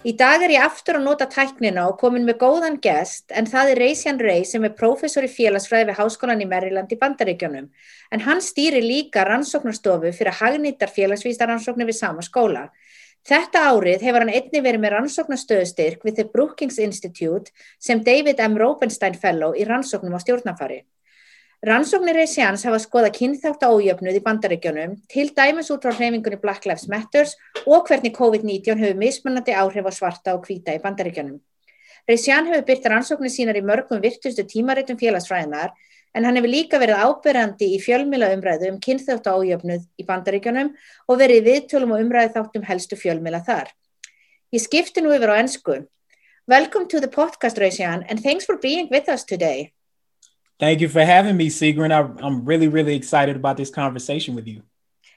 Í dag er ég aftur að nota tæknina og komin með góðan gest en það er Reysjan Rey sem er prófessor í félagsfræði við Háskólan í Maryland í Bandaríkjónum. En hann stýri líka rannsóknarstofu fyrir hagnýttar félagsvístarrannsóknir við sama skóla. Þetta árið hefur hann einni verið með rannsóknarstöðustyrk við The Brookings Institute sem David M. Robenstein Fellow í rannsóknum á stjórnafari. Rannsóknir Reysjans hafa skoða kynþátt ájöfnuð í bandaríkjónum til dæmis út frá hreyfingunni Black Lives Matters og hvernig COVID-19 hefur mismunandi áhrif á svarta og hvita í bandaríkjónum. Reysjan hefur byrkt rannsóknir sínar í mörgum virtustu tímaritum félagsfræðinar en hann hefur líka verið ábyrrandi í fjölmila umræðu um kynþátt ájöfnuð í bandaríkjónum og verið viðtölum og umræðu þáttum helstu fjölmila þar. Ég skipti nú yfir á ennsku. Welcome to the podcast Reysjan and thanks for being with us today. Thank you for having me, Sigrid. I, I'm really, really excited about this conversation with you.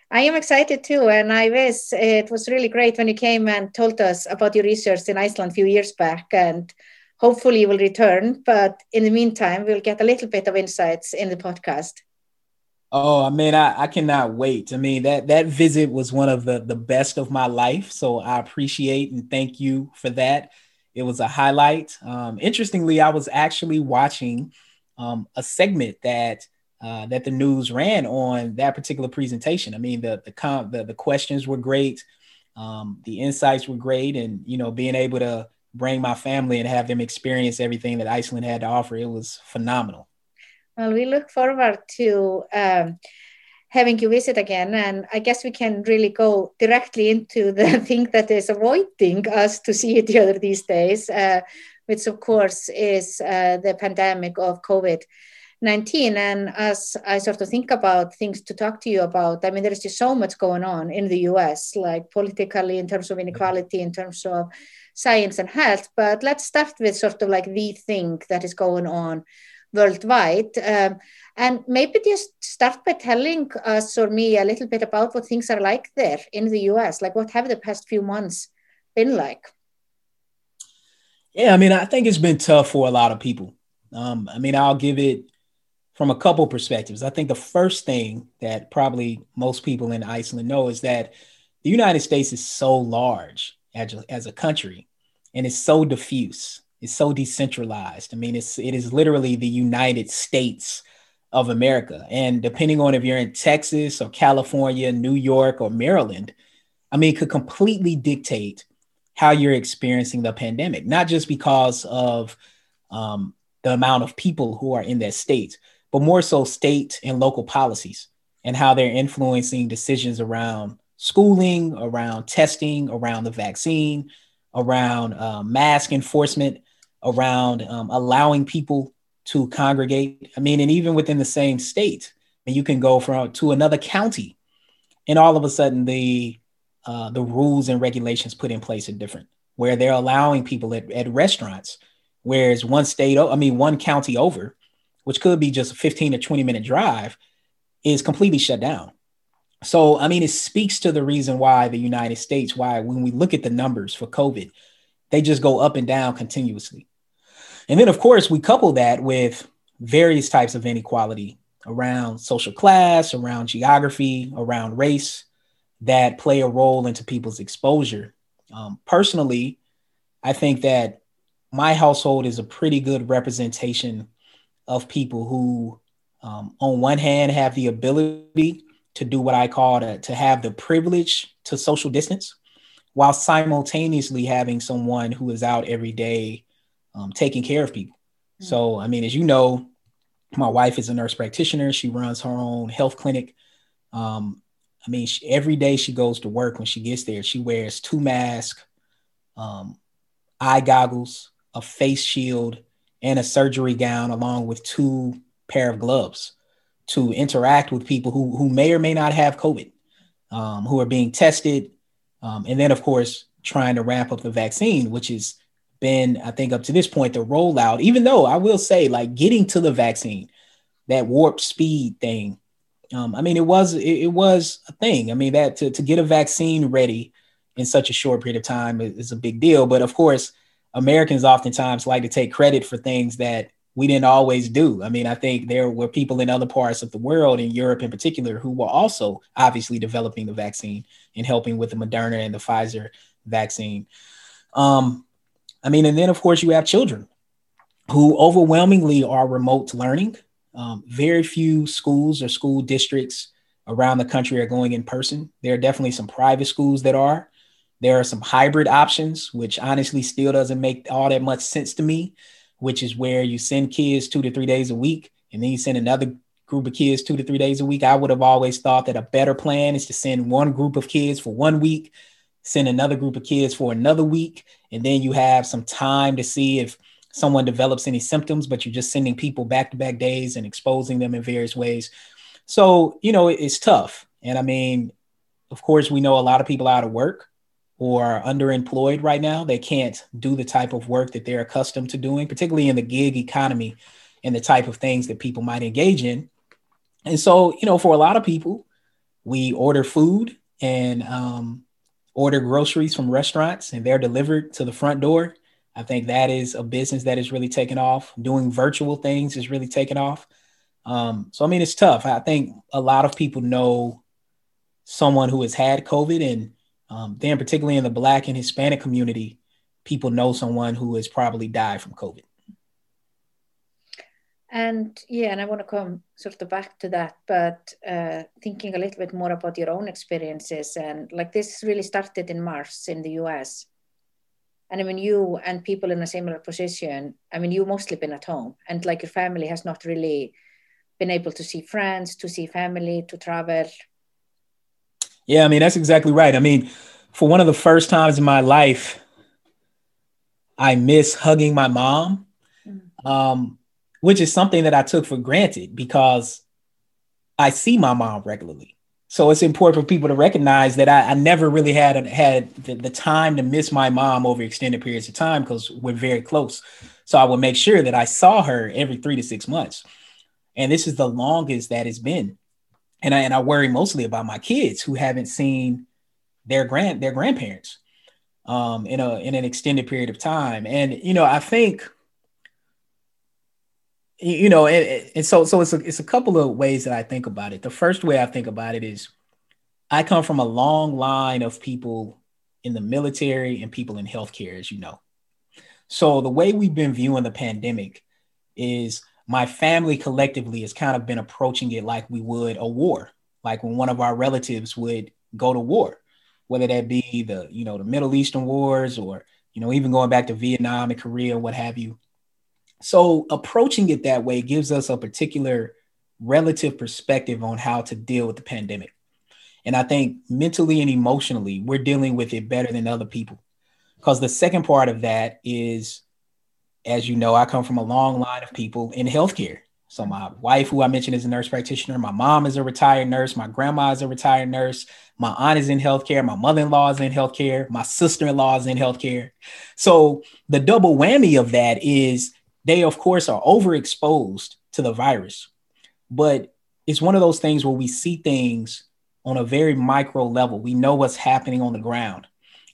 I am excited too, and I wish it was really great when you came and told us about your research in Iceland a few years back, and hopefully you will return. But in the meantime, we'll get a little bit of insights in the podcast. Oh, I mean, I, I cannot wait. I mean, that that visit was one of the the best of my life, so I appreciate and thank you for that. It was a highlight. Um, interestingly, I was actually watching um, a segment that uh, that the news ran on that particular presentation. I mean, the the com- the, the questions were great, um, the insights were great, and you know, being able to bring my family and have them experience everything that Iceland had to offer, it was phenomenal. Well, we look forward to um, having you visit again, and I guess we can really go directly into the thing that is avoiding us to see each other these days. Uh, which of course is uh, the pandemic of COVID 19. And as I sort of think about things to talk to you about, I mean, there's just so much going on in the US, like politically, in terms of inequality, in terms of science and health. But let's start with sort of like the thing that is going on worldwide. Um, and maybe just start by telling us or me a little bit about what things are like there in the US. Like, what have the past few months been like? Yeah, I mean, I think it's been tough for a lot of people. Um, I mean, I'll give it from a couple perspectives. I think the first thing that probably most people in Iceland know is that the United States is so large as a, as a country and it's so diffuse. It's so decentralized. I mean, it's it is literally the United States of America. And depending on if you're in Texas or California, New York or Maryland, I mean, it could completely dictate how you're experiencing the pandemic, not just because of um, the amount of people who are in that state, but more so state and local policies and how they're influencing decisions around schooling, around testing, around the vaccine, around uh, mask enforcement, around um, allowing people to congregate. I mean, and even within the same state, you can go from to another county, and all of a sudden the uh, the rules and regulations put in place are different, where they're allowing people at, at restaurants, whereas one state, I mean, one county over, which could be just a 15 or 20 minute drive, is completely shut down. So, I mean, it speaks to the reason why the United States, why when we look at the numbers for COVID, they just go up and down continuously. And then, of course, we couple that with various types of inequality around social class, around geography, around race, that play a role into people's exposure. Um, personally, I think that my household is a pretty good representation of people who, um, on one hand, have the ability to do what I call to, to have the privilege to social distance, while simultaneously having someone who is out every day um, taking care of people. Mm-hmm. So, I mean, as you know, my wife is a nurse practitioner. She runs her own health clinic. Um, I mean, she, every day she goes to work. When she gets there, she wears two masks, um, eye goggles, a face shield, and a surgery gown, along with two pair of gloves to interact with people who who may or may not have COVID, um, who are being tested, um, and then of course trying to ramp up the vaccine, which has been, I think, up to this point, the rollout, even though I will say, like getting to the vaccine, that warp speed thing. Um, I mean, it was it, it, was a thing. I mean, that to, to get a vaccine ready in such a short period of time is, is a big deal. But of course, Americans oftentimes like to take credit for things that we didn't always do. I mean, I think there were people in other parts of the world, in Europe in particular, who were also obviously developing the vaccine and helping with the Moderna and the Pfizer vaccine. Um, I mean, and then of course you have children who overwhelmingly are remote learning. Um, very few schools or school districts around the country are going in person. There are definitely some private schools that are. There are some hybrid options, which honestly still doesn't make all that much sense to me which is where you send kids two to three days a week, and then you send another group of kids two to three days a week. I would have always thought that a better plan is to send one group of kids for one week, send another group of kids for another week, and then you have some time to see if someone develops any symptoms, but you're just sending people back to back days and exposing them in various ways. So, you know, it's tough. And I mean, of course, we know a lot of people out of work or are underemployed right now. They can't do the type of work that they're accustomed to doing, particularly in the gig economy and the type of things that people might engage in. And so, you know, for a lot of people, we order food and um, order groceries from restaurants and they're delivered to the front door. I think that is a business that is really taken off. Doing virtual things is really taken off. Um, so, I mean, it's tough. I think a lot of people know someone who has had COVID and um, then, particularly in the Black and Hispanic community, people know someone who has probably died from COVID. And yeah, and I want to come sort of back to that, but uh, thinking a little bit more about your own experiences. And like this really started in March in the US. And I mean, you and people in a similar position, I mean, you mostly been at home and like your family has not really been able to see friends, to see family, to travel. Yeah, I mean, that's exactly right. I mean, for one of the first times in my life, I miss hugging my mom, mm. um, which is something that I took for granted because I see my mom regularly. So it's important for people to recognize that I, I never really had had the, the, time to miss my mom over extended periods of time because we're very close. So I would make sure that I saw her every three to six months, and this is the longest that it's been and I and I worry mostly about my kids who haven't seen their grand their grandparents um, in a in an extended period of time. And you know, I think you know, and, and so so it's a it's a couple of ways that I think about it. The first way I think about it is I come from a long line of people in the military and people in healthcare, as you know. So the way we've been viewing the pandemic is my family collectively has kind of been approaching it like we would a war, like when one of our relatives would go to war, whether that be the, you know, the Middle Eastern wars or, you know, even going back to Vietnam and Korea, what have you. So approaching it that way gives us a particular relative perspective on how to deal with the pandemic. And I think mentally and emotionally, we're dealing with it better than other people. Because the second part of that is as you know, I come from a long line of people in healthcare. So my wife, who I mentioned is a nurse practitioner, my mom is a retired nurse, my grandma is a retired nurse, my aunt is in healthcare, my mother-in-law is in healthcare, my sister-in-law is in healthcare. So the double whammy of that is they, of course, are overexposed to the virus. But it's one of those things where we see things on a very micro level. We know what's happening on the ground,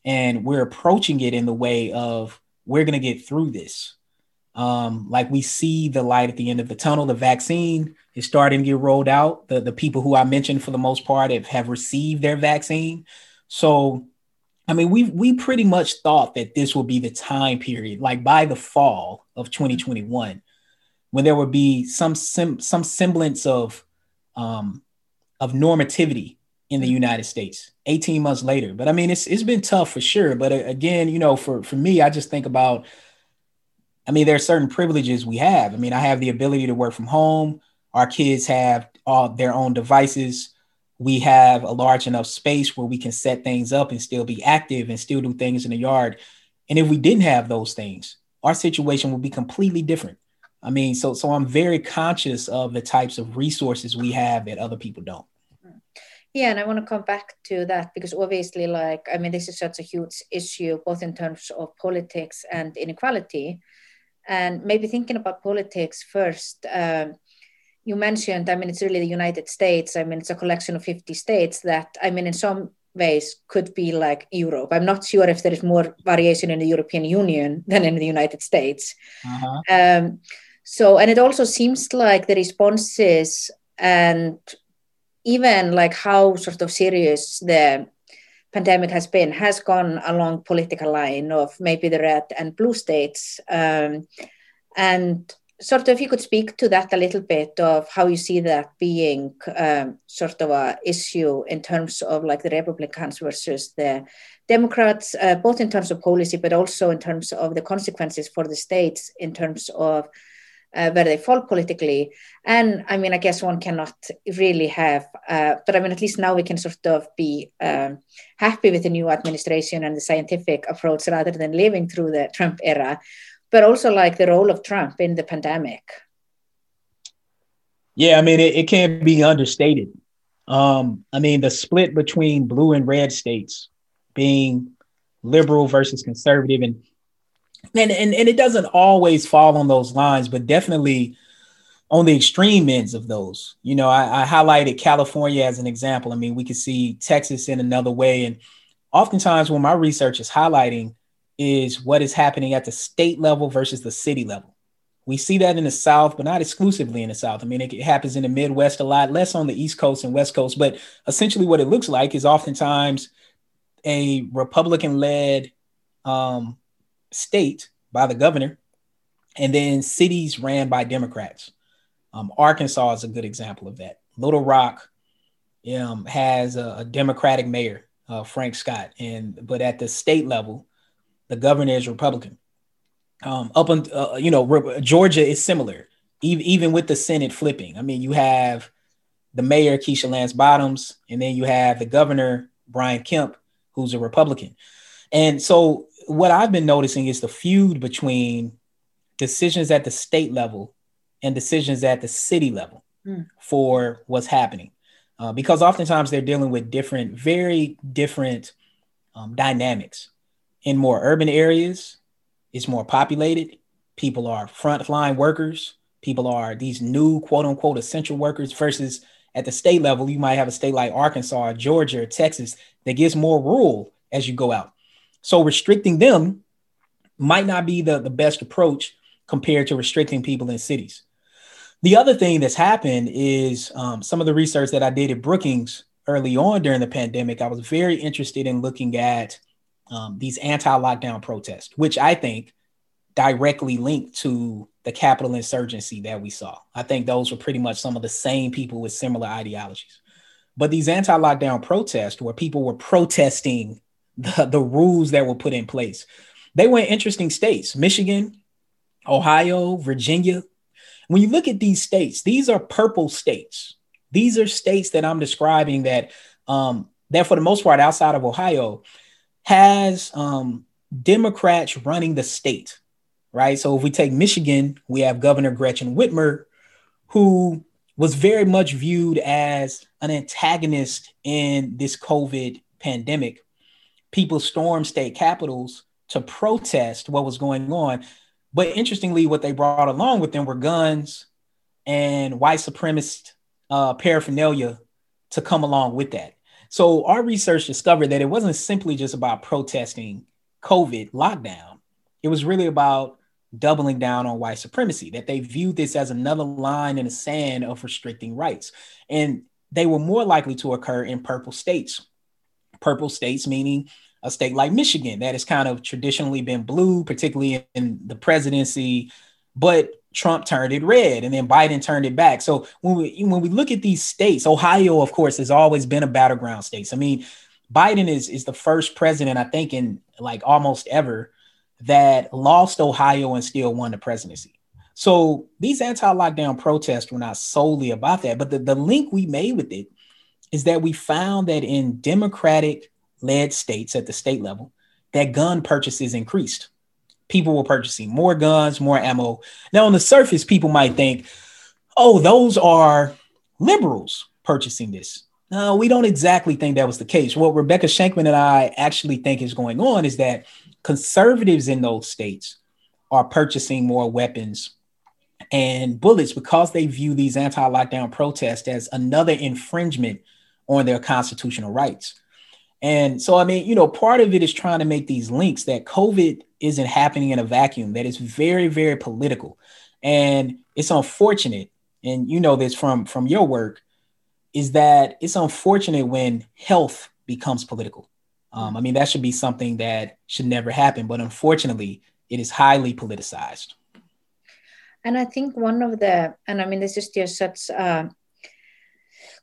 and we're approaching it in the way of we're going to get through this um, like we see the light at the end of the tunnel. The vaccine is starting to get rolled out. The, the people who I mentioned for the most part have, have received their vaccine. So, I mean, we we pretty much thought that this would be the time period, like by the fall of 2021, when there would be some sim, some semblance of um, of normativity in the United States 18 months later. But I mean, it's it's been tough for sure. But uh, again, you know, for for me, I just think about I mean, there are certain privileges we have. I mean, I have the ability to work from home. Our kids have all their own devices. We have a large enough space where we can set things up and still be active and still do things in the yard. And if we didn't have those things, our situation would be completely different. I mean, so so I'm very conscious of the types of resources we have that other people don't. Yeah, and I want to come back to that because obviously, like, I mean, this is such a huge issue, both in terms of politics and inequality. And maybe thinking about politics first, um, you mentioned, I mean, it's really the United States. I mean, it's a collection of 50 states that, I mean, in some ways could be like Europe. I'm not sure if there is more variation in the European Union than in the United States. Uh-huh. Um, so, and it also seems like the responses and even like how sort of serious the pandemic has been has gone along political line of maybe the red and blue states um, and sort of if you could speak to that a little bit of how you see that being um, sort of a issue in terms of like the republicans versus the democrats uh, both in terms of policy but also in terms of the consequences for the states in terms of uh, where they fall politically. And I mean, I guess one cannot really have, uh, but I mean, at least now we can sort of be um, happy with the new administration and the scientific approach rather than living through the Trump era, but also like the role of Trump in the pandemic. Yeah, I mean, it, it can't be understated. Um, I mean, the split between blue and red states being liberal versus conservative and and, and and it doesn't always fall on those lines, but definitely on the extreme ends of those. You know, I, I highlighted California as an example. I mean, we could see Texas in another way, and oftentimes when my research is highlighting is what is happening at the state level versus the city level. We see that in the South, but not exclusively in the South. I mean, it happens in the Midwest a lot, less on the East Coast and West Coast. But essentially, what it looks like is oftentimes a Republican led um, state by the governor, and then cities ran by Democrats. Um, Arkansas is a good example of that. Little Rock um, has a, a, Democratic mayor, uh, Frank Scott, and but at the state level, the governor is Republican. Um, up on uh, you know Re- Georgia is similar, even even with the Senate flipping. I mean, you have the mayor Keisha Lance Bottoms, and then you have the governor Brian Kemp, who's a Republican. And so what I've been noticing is the feud between decisions at the state level and decisions at the city level mm. for what's happening. Uh, because oftentimes they're dealing with different, very different um, dynamics. In more urban areas, it's more populated. People are frontline workers. People are these new quote unquote essential workers versus at the state level, you might have a state like Arkansas, Georgia, or Texas that gets more rural as you go out. So restricting them might not be the, the best approach compared to restricting people in cities. The other thing that's happened is um, some of the research that I did at Brookings early on during the pandemic. I was very interested in looking at um, these anti lockdown protests, which I think directly linked to the Capitol insurgency that we saw. I think those were pretty much some of the same people with similar ideologies. But these anti lockdown protests, where people were protesting the, the rules that were put in place. They were in interesting states Michigan, Ohio, Virginia. When you look at these states, these are purple states. These are states that I'm describing that, um, that for the most part, outside of Ohio, has um, Democrats running the state, right? So if we take Michigan, we have Governor Gretchen Whitmer, who was very much viewed as an antagonist in this COVID pandemic people stormed state capitals to protest what was going on. But interestingly, what they brought along with them were guns and white supremacist uh, paraphernalia to come along with that. So our research discovered that it wasn't simply just about protesting COVID lockdown. It was really about doubling down on white supremacy, that they viewed this as another line in the sand of restricting rights. And they were more likely to occur in purple states purple states, meaning a state like Michigan that has kind of traditionally been blue, particularly in the presidency, but Trump turned it red and then Biden turned it back. So when we when we look at these states, Ohio, of course, has always been a battleground state. I mean, Biden is is the first president, I think, in like almost ever that lost Ohio and still won the presidency. So these anti-lockdown protests were not solely about that, but the, the link we made with it is that we found that in Democratic led states at the state level, that gun purchases increased. People were purchasing more guns, more ammo. Now, on the surface, people might think, oh, those are liberals purchasing this. No, we don't exactly think that was the case. What Rebecca Shankman and I actually think is going on is that conservatives in those states are purchasing more weapons and bullets because they view these anti-lockdown protests as another infringement on their constitutional rights. And so, I mean, you know, part of it is trying to make these links that COVID isn't happening in a vacuum, that it's very, very political. And it's unfortunate, and you know this from from your work, is that it's unfortunate when health becomes political. Um, I mean, that should be something that should never happen, but unfortunately, it is highly politicized. And I think one of the, and I mean, this is just such a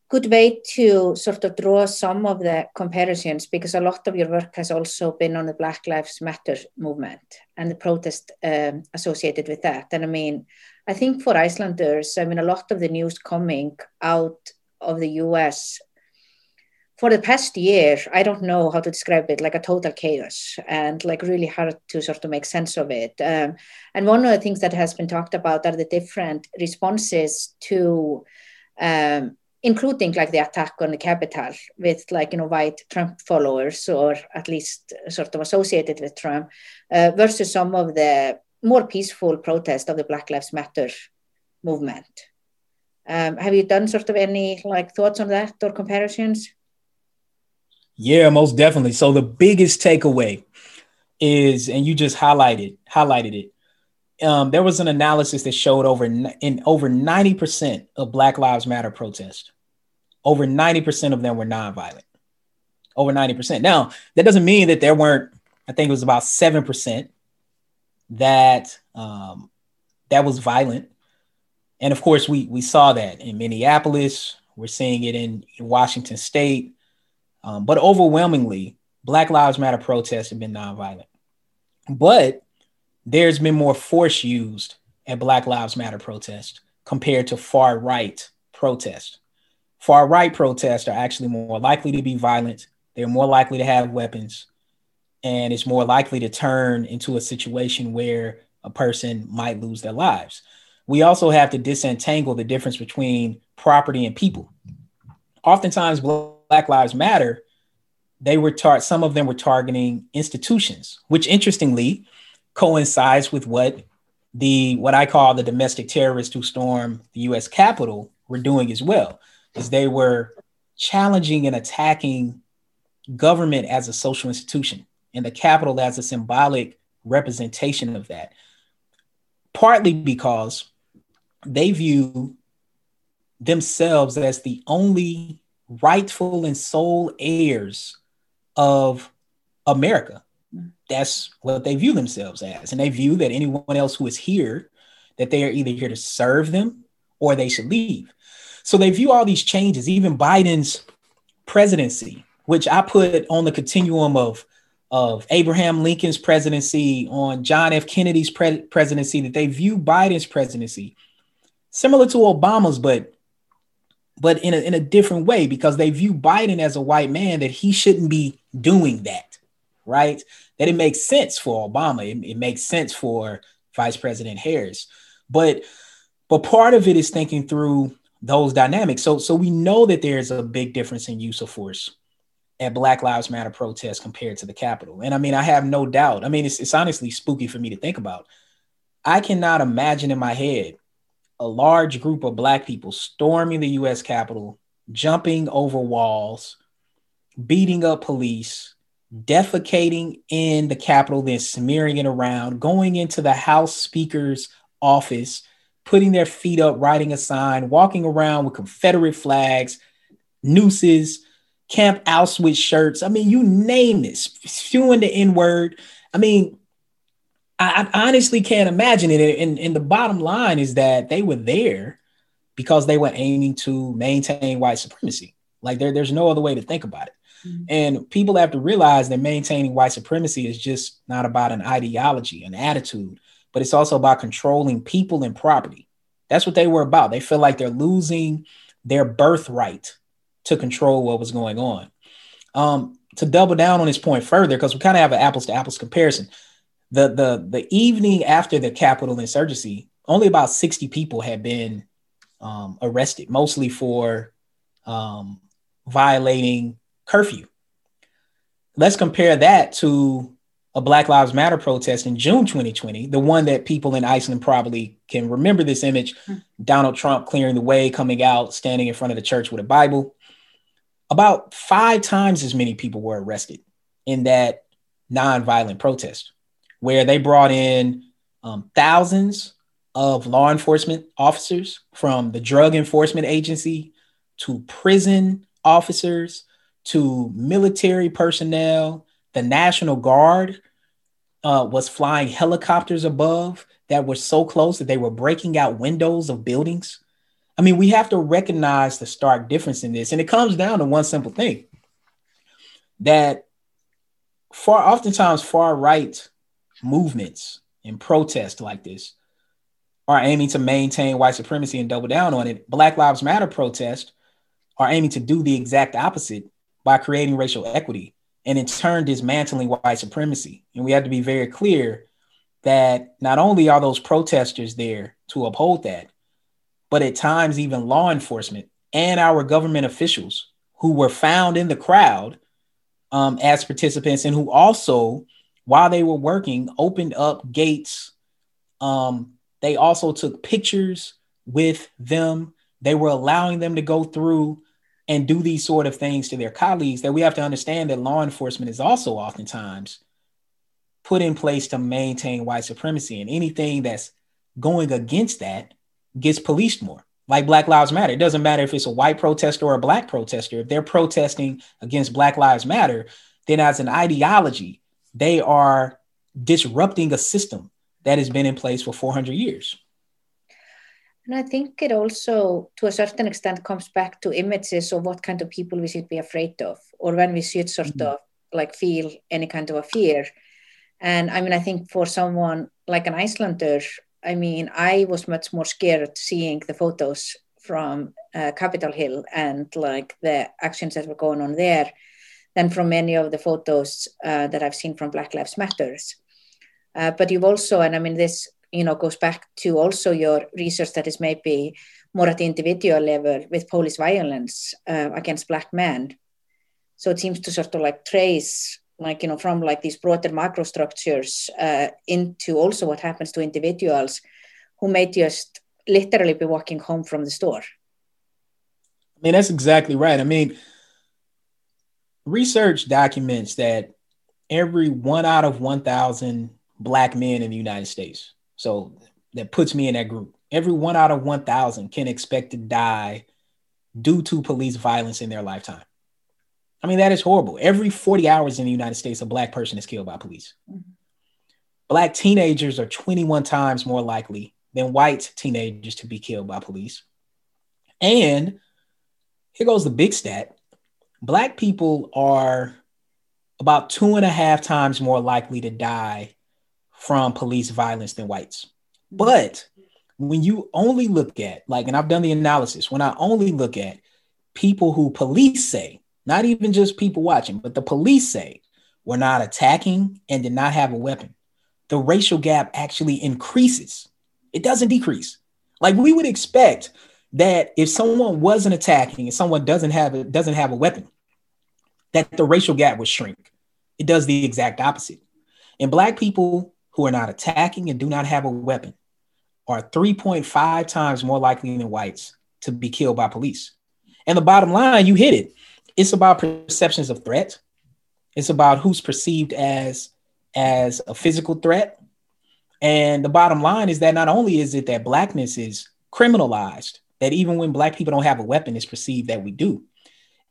good way to sort of draw some of the comparisons because a lot of your work has also been on the Black Lives Matter movement and the protest um, associated with that. And I mean, I think for Icelanders, I mean, a lot of the news coming out of the US for the past year, I don't know how to describe it, like a total chaos and like really hard to sort of make sense of it. Um, and one of the things that has been talked about are the different responses to, um, including like the attack on the Capitol with like, you know, white Trump followers or at least sort of associated with Trump uh, versus some of the more peaceful protest of the Black Lives Matter movement. Um, have you done sort of any like thoughts on that or comparisons? Yeah, most definitely. So the biggest takeaway is, and you just highlighted highlighted it. Um, there was an analysis that showed over in over ninety percent of Black Lives Matter protests, over ninety percent of them were nonviolent. Over ninety percent. Now that doesn't mean that there weren't. I think it was about seven percent that um, that was violent, and of course we we saw that in Minneapolis. We're seeing it in Washington State. Um, but overwhelmingly, Black Lives Matter protests have been nonviolent. But there's been more force used at Black Lives Matter protests compared to far right protests. Far right protests are actually more likely to be violent, they're more likely to have weapons, and it's more likely to turn into a situation where a person might lose their lives. We also have to disentangle the difference between property and people. Oftentimes, Black Lives Matter, they were tar- some of them were targeting institutions, which interestingly coincides with what the what I call the domestic terrorists who stormed the U.S. Capitol were doing as well, is they were challenging and attacking government as a social institution and the Capitol as a symbolic representation of that. Partly because they view themselves as the only rightful and sole heirs of America. That's what they view themselves as. And they view that anyone else who is here, that they are either here to serve them or they should leave. So they view all these changes, even Biden's presidency, which I put on the continuum of, of Abraham Lincoln's presidency, on John F. Kennedy's pre- presidency, that they view Biden's presidency similar to Obama's, but but in a, in a different way because they view Biden as a white man that he shouldn't be doing that, right? That it makes sense for Obama, it, it makes sense for Vice President Harris, but but part of it is thinking through those dynamics. So so we know that there's a big difference in use of force at Black Lives Matter protests compared to the Capitol, and I mean I have no doubt. I mean it's it's honestly spooky for me to think about. I cannot imagine in my head a large group of black people storming the US Capitol, jumping over walls, beating up police, defecating in the Capitol, then smearing it around, going into the House Speaker's office, putting their feet up, writing a sign, walking around with Confederate flags, nooses, Camp Auschwitz shirts. I mean, you name this, spewing the N word. I mean, I, I honestly can't imagine it. And, and the bottom line is that they were there because they were aiming to maintain white supremacy. Like there, there's no other way to think about it. Mm-hmm. And people have to realize that maintaining white supremacy is just not about an ideology, an attitude, but it's also about controlling people and property. That's what they were about. They feel like they're losing their birthright to control what was going on. Um, to double down on this point further, because we kind of have an apples to apples comparison the the the evening after the Capitol insurgency, only about 60 people had been um, arrested, mostly for um, violating curfew. Let's compare that to a Black Lives Matter protest in June 2020, the one that people in Iceland probably can remember this image mm. Donald Trump clearing the way, coming out, standing in front of the church with a Bible. About five times as many people were arrested in that nonviolent protest, where they brought in um, thousands of law enforcement officers from the Drug Enforcement Agency to prison officers to military personnel. The National Guard uh, was flying helicopters above that were so close that they were breaking out windows of buildings. I mean, we have to recognize the stark difference in this. And it comes down to one simple thing that far oftentimes far right movements and protests like this are aiming to maintain white supremacy and double down on it. Black Lives Matter protests are aiming to do the exact opposite by creating racial equity and in turn dismantling white supremacy. And we have to be very clear that not only are those protesters there to uphold that, but at times even law enforcement and our government officials who were found in the crowd um, as participants and who also, while they were working, opened up gates. Um, they also took pictures with them. They were allowing them to go through and do these sort of things to their colleagues that we have to understand that law enforcement is also oftentimes put in place to maintain white supremacy and anything that's going against that gets policed more. Like black lives matter it doesn't matter if it's a white protester or a black protester if they're protesting against black lives matter then as an ideology they are disrupting a system that has been in place for 400 years and I think it also, to a certain extent, comes back to images of what kind of people we should be afraid of, or when we should sort mm-hmm. of like feel any kind of a fear. And I mean, I think for someone like an Icelander, I mean, I was much more scared seeing the photos from uh, Capitol Hill and like the actions that were going on there than from many of the photos uh, that I've seen from Black Lives Matters. Uh, but you've also, and I mean, this you know goes back to also your research that is maybe more at the individual level with police violence uh, against black men. So it seems to sort of like trace like you know from like these broader macro structures uh, into also what happens to individuals who may just literally be walking home from the store. I mean that's exactly right. I mean research documents that every one out of 1000 black men in the united states so that puts me in that group. Every one out of 1,000 can expect to die due to police violence in their lifetime. I mean, that is horrible. Every 40 hours in the United States, a Black person is killed by police. Mm-hmm. Black teenagers are 21 times more likely than white teenagers to be killed by police. And here goes the big stat Black people are about two and a half times more likely to die from police violence than whites. Mm-hmm. But when you only look at, like, and I've done the analysis, when I only look at people who police say, not even just people watching, but the police say were not attacking and did not have a weapon, the racial gap actually increases. It doesn't decrease. Like we would expect that if someone wasn't attacking and someone doesn't have a, doesn't have a weapon, that the racial gap would shrink. It does the exact opposite. And black people who are not attacking and do not have a weapon are 3.5 times more likely than whites to be killed by police. And the bottom line, you hit it. It's about perceptions of threat. It's about who's perceived as as a physical threat. And the bottom line is that not only is it that blackness is criminalized, that even when black people don't have a weapon, it's perceived that we do.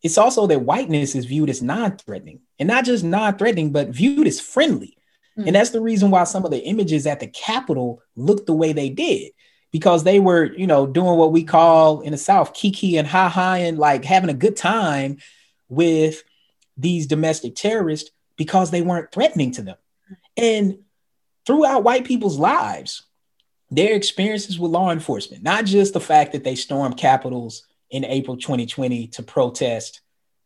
It's also that whiteness is viewed as non-threatening, and not just non-threatening, but viewed as friendly. Mm-hmm. And that's the reason why some of the images at the Capitol looked the way they did because they were, you know, doing what we call in the South kiki and ha ha and like having a good time with these domestic terrorists because they weren't threatening to them. And throughout white people's lives, their experiences with law enforcement, not just the fact that they stormed capitals in April 2020 to protest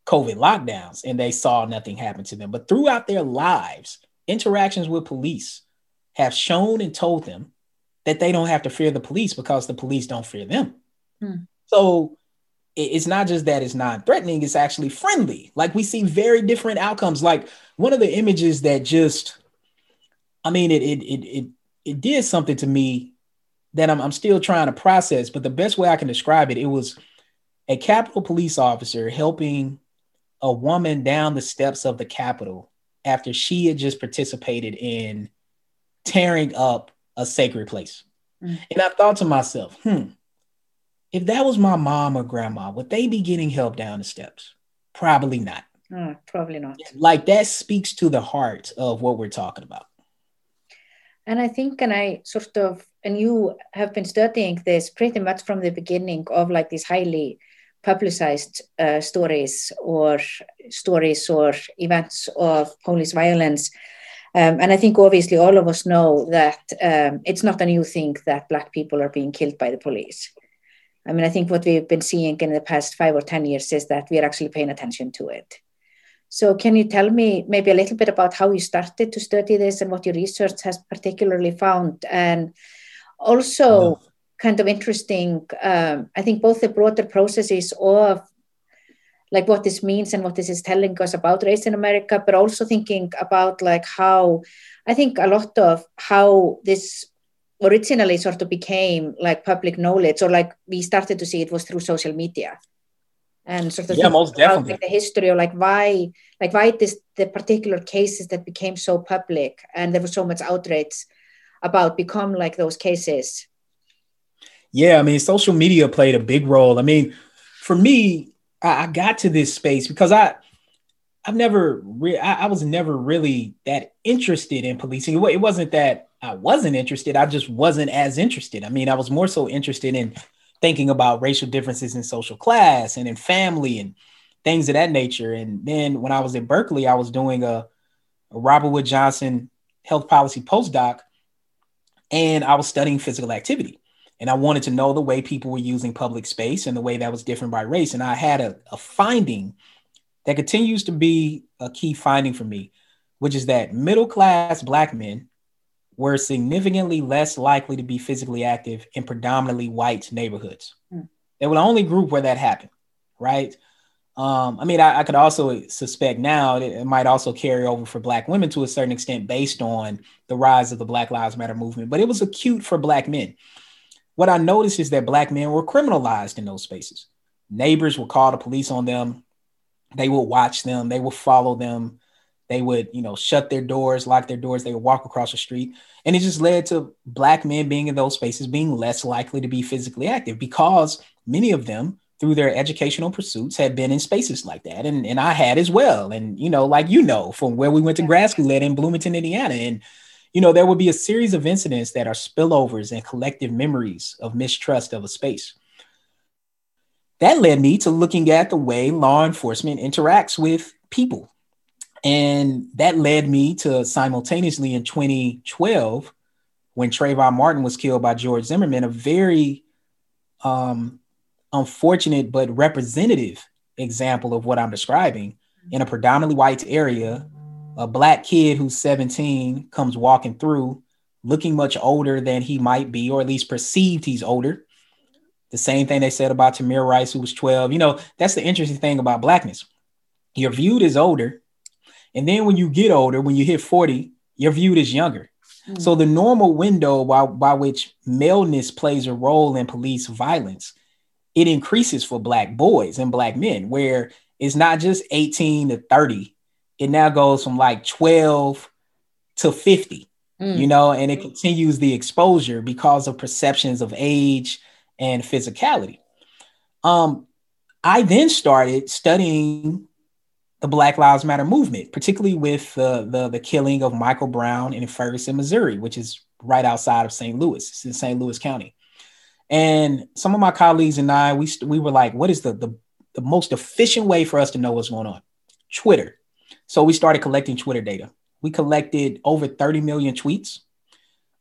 COVID lockdowns and they saw nothing happen to them, but throughout their lives, interactions with police have shown and told them that they don't have to fear the police because the police don't fear them. Hmm. So it's not just that it's not threatening, it's actually friendly. Like we see very different outcomes. Like one of the images that just, I mean, it it it it, it did something to me that I'm, I'm still trying to process. But the best way I can describe it, it was a Capitol police officer helping a woman down the steps of the Capitol after she had just participated in tearing up a sacred place. Mm. And I thought to myself, hmm, if that was my mom or grandma, would they be getting help down the steps? Probably not. Mm, probably not. Like that speaks to the heart of what we're talking about. And I think, and I sort of, and you have been studying this pretty much from the beginning of like these highly publicized uh, stories or stories or events of police violence. Um, and I think obviously all of us know that um, it's not a new thing that Black people are being killed by the police. I mean, I think what we've been seeing in the past five or 10 years is that we are actually paying attention to it. So, can you tell me maybe a little bit about how you started to study this and what your research has particularly found? And also, kind of interesting, um, I think both the broader processes of like what this means and what this is telling us about race in America, but also thinking about like how I think a lot of how this originally sort of became like public knowledge or like we started to see it was through social media and sort of yeah, most definitely. Like, the history of like why like why this the particular cases that became so public and there was so much outrage about become like those cases yeah i mean social media played a big role i mean for me i, I got to this space because i i've never re- I, I was never really that interested in policing it wasn't that I wasn't interested. I just wasn't as interested. I mean, I was more so interested in thinking about racial differences in social class and in family and things of that nature. And then when I was at Berkeley, I was doing a, a Robert Wood Johnson health policy postdoc, and I was studying physical activity. And I wanted to know the way people were using public space and the way that was different by race. And I had a, a finding that continues to be a key finding for me, which is that middle class Black men were significantly less likely to be physically active in predominantly white neighborhoods. Mm. They were the only group where that happened, right? Um, I mean, I, I, could also suspect now it might also carry over for Black women to a certain extent based on the rise of the Black Lives Matter movement, but it was acute for Black men. What I noticed is that Black men were criminalized in those spaces. Neighbors would call the police on them, they would watch them, they would follow them, they would, you know, shut their doors, lock their doors. They would walk across the street. And it just led to black men being in those spaces being less likely to be physically active because many of them, through their educational pursuits, had been in spaces like that. And, and I had as well. And, you know, like you know, from where we went to grad school at in Bloomington, Indiana. And, you know, there will be a series of incidents that are spillovers and collective memories of mistrust of a space. That led me to looking at the way law enforcement interacts with people and that led me to simultaneously in 2012, when Trayvon Martin was killed by George Zimmerman, a very um, unfortunate but representative example of what I'm describing in a predominantly white area. A black kid who's 17 comes walking through looking much older than he might be, or at least perceived he's older. The same thing they said about Tamir Rice, who was 12. You know, that's the interesting thing about blackness. You're viewed as older, and then when you get older, when you hit 40, you're viewed as younger. Mm-hmm. So the normal window by, by which maleness plays a role in police violence, it increases for black boys and black men, where it's not just 18 to 30. It now goes from like 12 to 50, mm. you know, and it continues the exposure because of perceptions of age and physicality. Um, I then started studying the Black Lives Matter movement, particularly with uh, the the killing of Michael Brown in Ferguson, Missouri, which is right outside of St. Louis. It's in St. Louis County. And some of my colleagues and I, we we were like, what is the, the the most efficient way for us to know what's going on? Twitter. So we started collecting Twitter data. We collected over 30 million tweets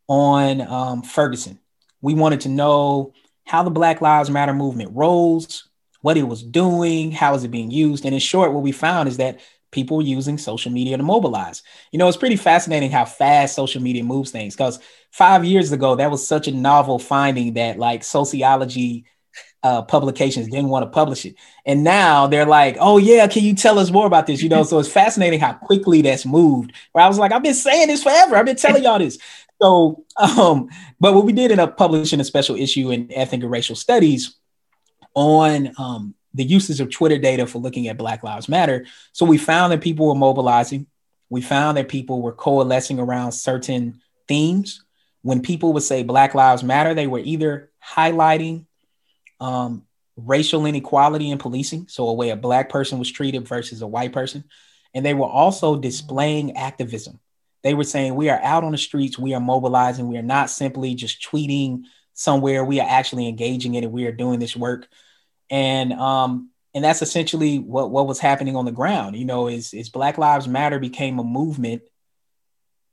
on um, Ferguson. We wanted to know how the Black Lives Matter movement rose, what it was doing, how is it being used. And in short, what we found is that people using social media to mobilize. You know, it's pretty fascinating how fast social media moves things because five years ago, that was such a novel finding that like sociology uh, publications didn't want to publish it. And now they're like, oh, yeah, can you tell us more about this? You know, so it's fascinating how quickly that's moved. Where I was like, I've been saying this forever. I've been telling y'all this. So, um, but what we did end up publishing a special issue in ethnic and racial studies on um, the uses of Twitter data for looking at Black Lives Matter. So we found that people were mobilizing. We found that people were coalescing around certain themes. When people would say Black Lives Matter, they were either highlighting um, racial inequality in policing, so a way a Black person was treated versus a white person. And they were also displaying activism. They were saying, We are out on the streets, we are mobilizing, we are not simply just tweeting somewhere, we are actually engaging in it, we are doing this work. And um, and that's essentially what, what was happening on the ground. You know, is, is Black Lives Matter became a movement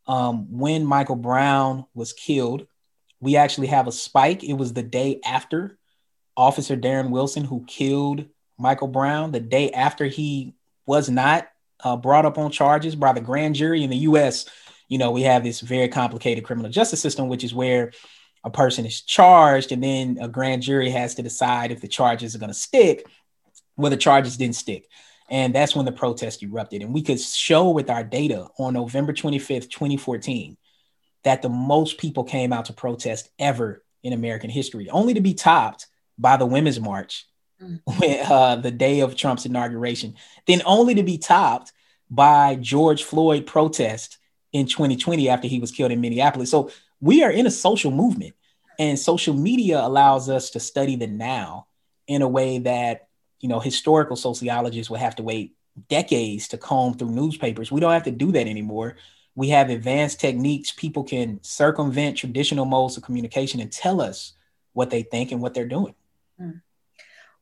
um, when Michael Brown was killed. We actually have a spike. It was the day after Officer Darren Wilson, who killed Michael Brown, the day after he was not uh, brought up on charges by the grand jury in the US. You know, we have this very complicated criminal justice system, which is where a person is charged and then a grand jury has to decide if the charges are going to stick. Well, the charges didn't stick. And that's when the protest erupted. And we could show with our data on November 25th, 2014, that the most people came out to protest ever in American history, only to be topped by the Women's March mm. uh, the day of Trump's inauguration, then only to be topped by George Floyd protest in 2020 after he was killed in Minneapolis. So we are in a social movement, and social media allows us to study the now in a way that you know, historical sociologists would have to wait decades to comb through newspapers. We don't have to do that anymore. We have advanced techniques. People can circumvent traditional modes of communication and tell us what they think and what they're doing. Mm.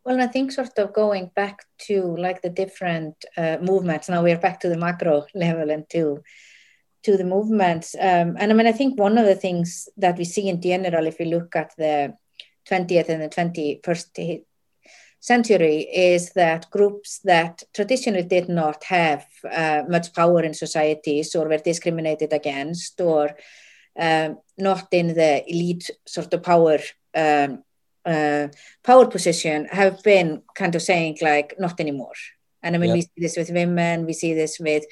Well, I think sort of going back to like the different uh, movements. Now we're back to the macro level and to to the movements. Um, and I mean, I think one of the things that we see in general, if we look at the 20th and the 21st century is that groups that traditionally did not have uh, much power in societies or were discriminated against or um, not in the elite sort of power um, uh, power position have been kind of saying like not anymore and i mean yep. we see this with women we see this with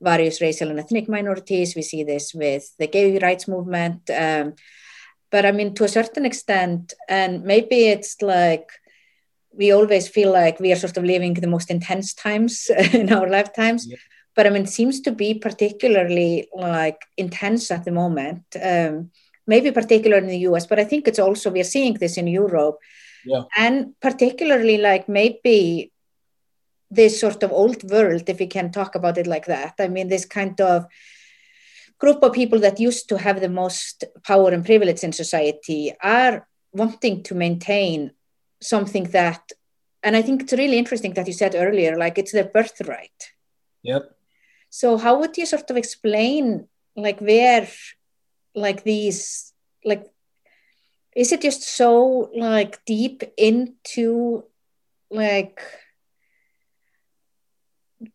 various racial and ethnic minorities we see this with the gay rights movement um, but i mean to a certain extent and maybe it's like we always feel like we are sort of living the most intense times in our lifetimes. But I mean, it seems to be particularly like intense at the moment. Um, maybe particularly in the US, but I think it's also we're seeing this in Europe, yeah. and particularly like maybe this sort of old world, if we can talk about it like that. I mean, this kind of group of people that used to have the most power and privilege in society are wanting to maintain something that and i think it's really interesting that you said earlier like it's their birthright yep so how would you sort of explain like where like these like is it just so like deep into like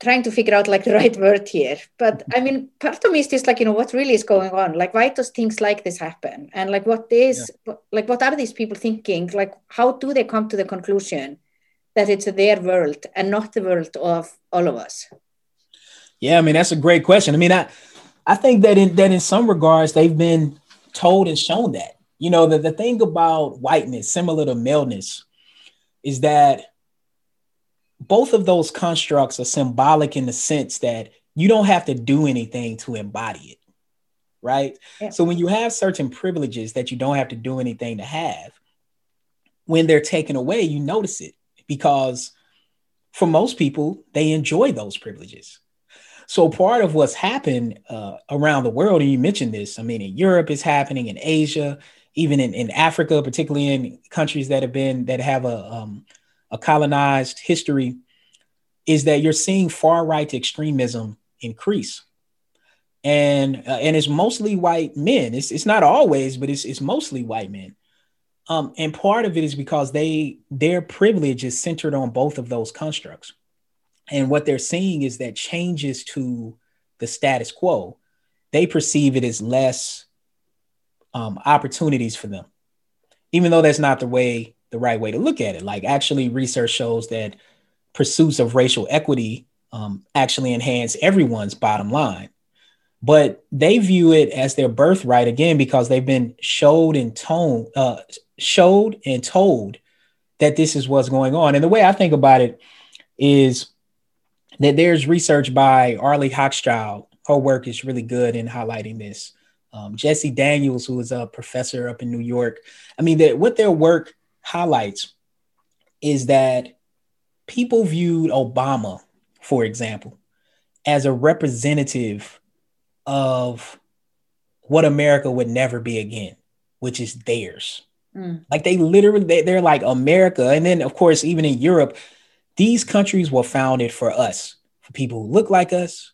trying to figure out like the right word here? But i mean part of me is just like you know what really is going on? Like why does things like this happen? And like what is yeah. like what are these people thinking? Like how do they come to the conclusion that it's their world and not the world of all of us? Yeah i mean that's a great question. I mean i i think that in that in some regards they've been told and shown that. You know the, the thing about whiteness similar to maleness is that both of those constructs are symbolic in the sense that you don't have to do anything to embody it right? Yeah. so when you have certain privileges that you don't have to do anything to have when they're taken away you notice it because for most people they enjoy those privileges so part of what's happened uh, around the world and you mentioned this i mean in europe it's happening in asia even in, in africa particularly in countries that have been that have a um, a colonized history is that you're seeing far right extremism increase. And uh, and it's mostly white men. It's, it's not always, but it's, it's mostly white men. Um, and part of it is because they their privilege is centered on both of those constructs. And what they're seeing is that changes to the status quo, they perceive it as less um, opportunities for them, even though that's not the way the right way to look at it. Like actually, research shows that pursuits of racial equity um, actually enhance everyone's bottom line. But they view it as their birthright again because they've been showed and told, uh, showed and told that this is what's going on. And the way I think about it is that there's research by Arlie Hochschild. Her work is really good in highlighting this. Um, Jessie Daniels, who is a professor up in New York, I mean, that what their work highlights is that people viewed Obama, for example, as a representative of what America would never be again, which is theirs. Mm. Like they literally, they, they're like America. And then, of course, even in Europe, these countries were founded for us, for people who look like us,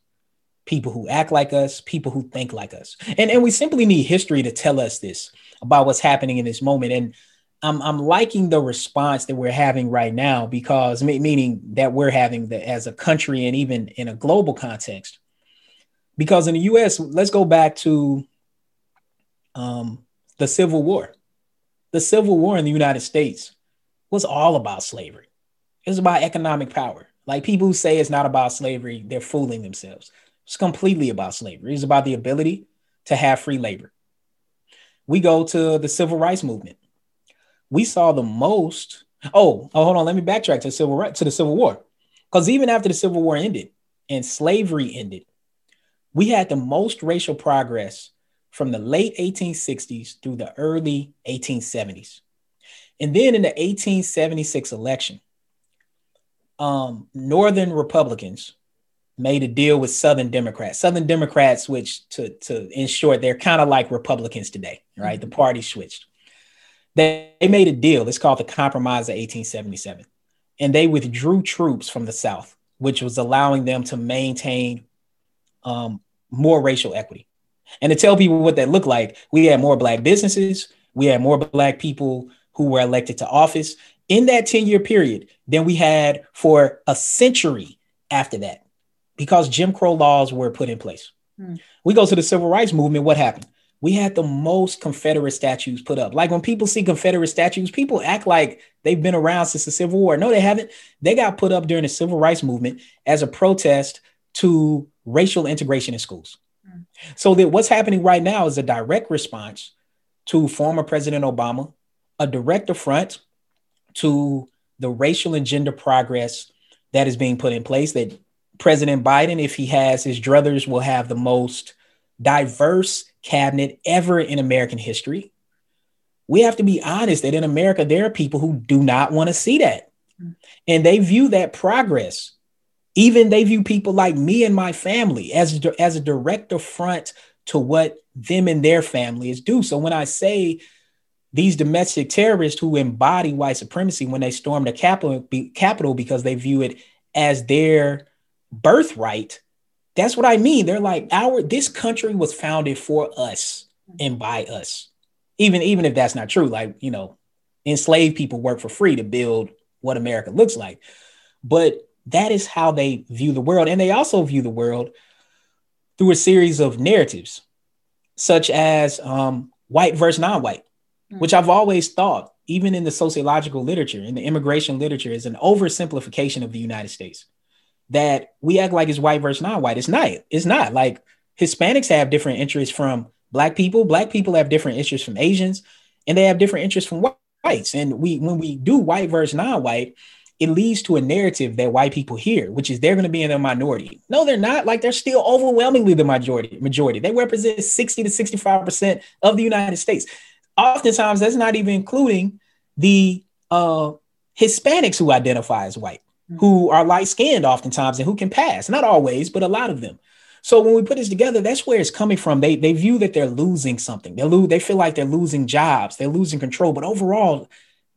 people who act like us, people who think like us. And, and we simply need history to tell us this about what's happening in this moment. And I'm, I'm liking the response that we're having right now because meaning that we're having the, as a country and even in a global context. Because in the US, let's go back to um, the Civil War. The Civil War in the United States was all about slavery. It was about economic power. Like people who say it's not about slavery, they're fooling themselves. It's completely about slavery. It's about the ability to have free labor. We go to the civil rights movement. We saw the most. Oh, oh hold on. Let me backtrack to civil right to the Civil War, because even after the Civil War ended and slavery ended, we had the most racial progress from the late 1860s through the early 1870s. And then in the 1876 election, um, Northern Republicans made a deal with Southern Democrats. Southern Democrats, which to, to in short, they're kind of like Republicans today, right? Mm-hmm. The party switched. They, they made a deal. It's called the Compromise of 1877. And they withdrew troops from the South, which was allowing them to maintain um, more racial equity. And to tell people what that looked like, we had more Black businesses, we had more Black people who were elected to office, in that 10 year period than we had for a century after that because Jim Crow laws were put in place. Hmm. We go to the civil rights movement. What happened? We had the most Confederate statues put up. Like when people see Confederate statues, people act like they've been around since the Civil War. No, they haven't. They got put up during the civil rights movement as a protest to racial integration in schools. Hmm. So that what's happening right now is a direct response to former President Obama, a direct affront to the racial and gender progress that is being put in place that President Biden, if he has his druthers, will have the most diverse cabinet ever in American history. We have to be honest that in America, there are people who do not want to see that. And they view that progress. Even they view people like me and my family as, as a direct affront to what them and their families do. So when I say these domestic terrorists who embody white supremacy when they storm the Capitol, Capitol because they view it as their birthright. That's what I mean. They're like, our this country was founded for us and by us. Even, even if that's not true, like, you know, enslaved people work for free to build what America looks like. But that is how they view the world. And they also view the world through a series of narratives, such as um, white versus non white Mm. which I've always thought, even in the sociological literature, in the immigration literature, is an oversimplification of the United States. That we act like it's white versus non-white. It's not. It's not. Like Hispanics have different interests from black people. Black people have different interests from Asians, and they have different interests from whites. And we, when we do white versus non-white, it leads to a narrative that white people hear, which is they're going to be in the minority. No, they're not. Like they're still overwhelmingly the majority. Majority. They represent 60 to 65 percent of the United States oftentimes that's not even including the uh, Hispanics who identify as white, mm-hmm. who are light skinned oftentimes and who can pass. Not always, but a lot of them. So when we put this together, that's where it's coming from. They they view that they're losing something. They lose. They feel like they're losing jobs. They're losing control. But overall,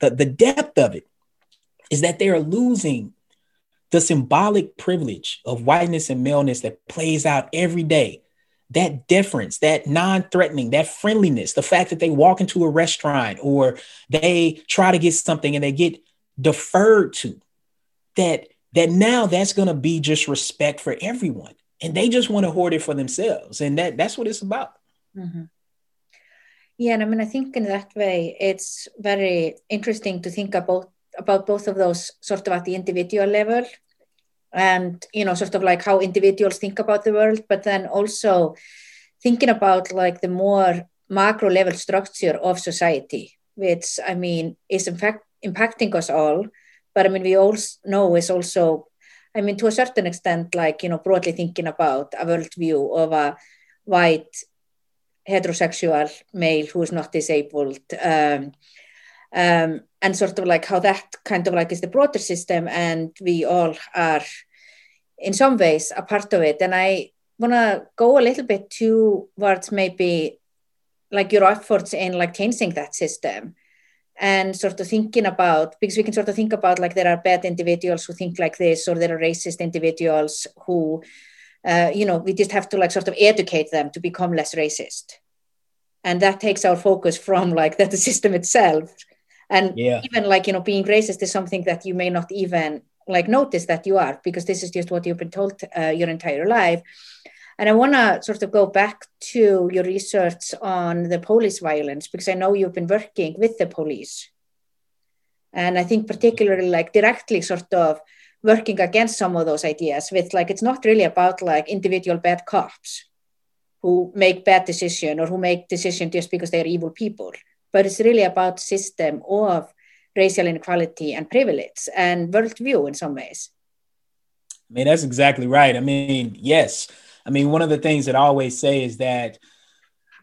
the the depth of it is that they are losing the symbolic privilege of whiteness and maleness that plays out every day that difference, that non-threatening, that friendliness, the fact that they walk into a restaurant or they try to get something and they get deferred to, that that now that's going to be just respect for everyone, and they just want to hoard it for themselves, and that that's what it's about. Mm-hmm. Yeah, and I mean, I think in that way, it's very interesting to think about about both of those sort of at the individual level, and you know, sort of like how individuals think about the world, but then also thinking about like the more macro level structure of society, which I mean is in fact impacting us all. But I mean, we all know is also, I mean, to a certain extent, like you know, broadly thinking about a worldview of a white heterosexual male who is not disabled um, um, and sort of like how that kind of like is the broader system and we all are in some ways a part of it and I want to go a little bit towards maybe like your efforts in like changing that system and sort of thinking about because we can sort of think about like there are bad individuals who think like this or there are racist individuals who uh, you know, we just have to like sort of educate them to become less racist. And that takes our focus from like that the system itself. And yeah. even like, you know, being racist is something that you may not even like notice that you are because this is just what you've been told uh, your entire life. And I want to sort of go back to your research on the police violence because I know you've been working with the police. And I think particularly like directly sort of working against some of those ideas with like it's not really about like individual bad cops who make bad decision or who make decision just because they're evil people but it's really about system of racial inequality and privilege and worldview in some ways. I mean that's exactly right. I mean yes. I mean one of the things that i always say is that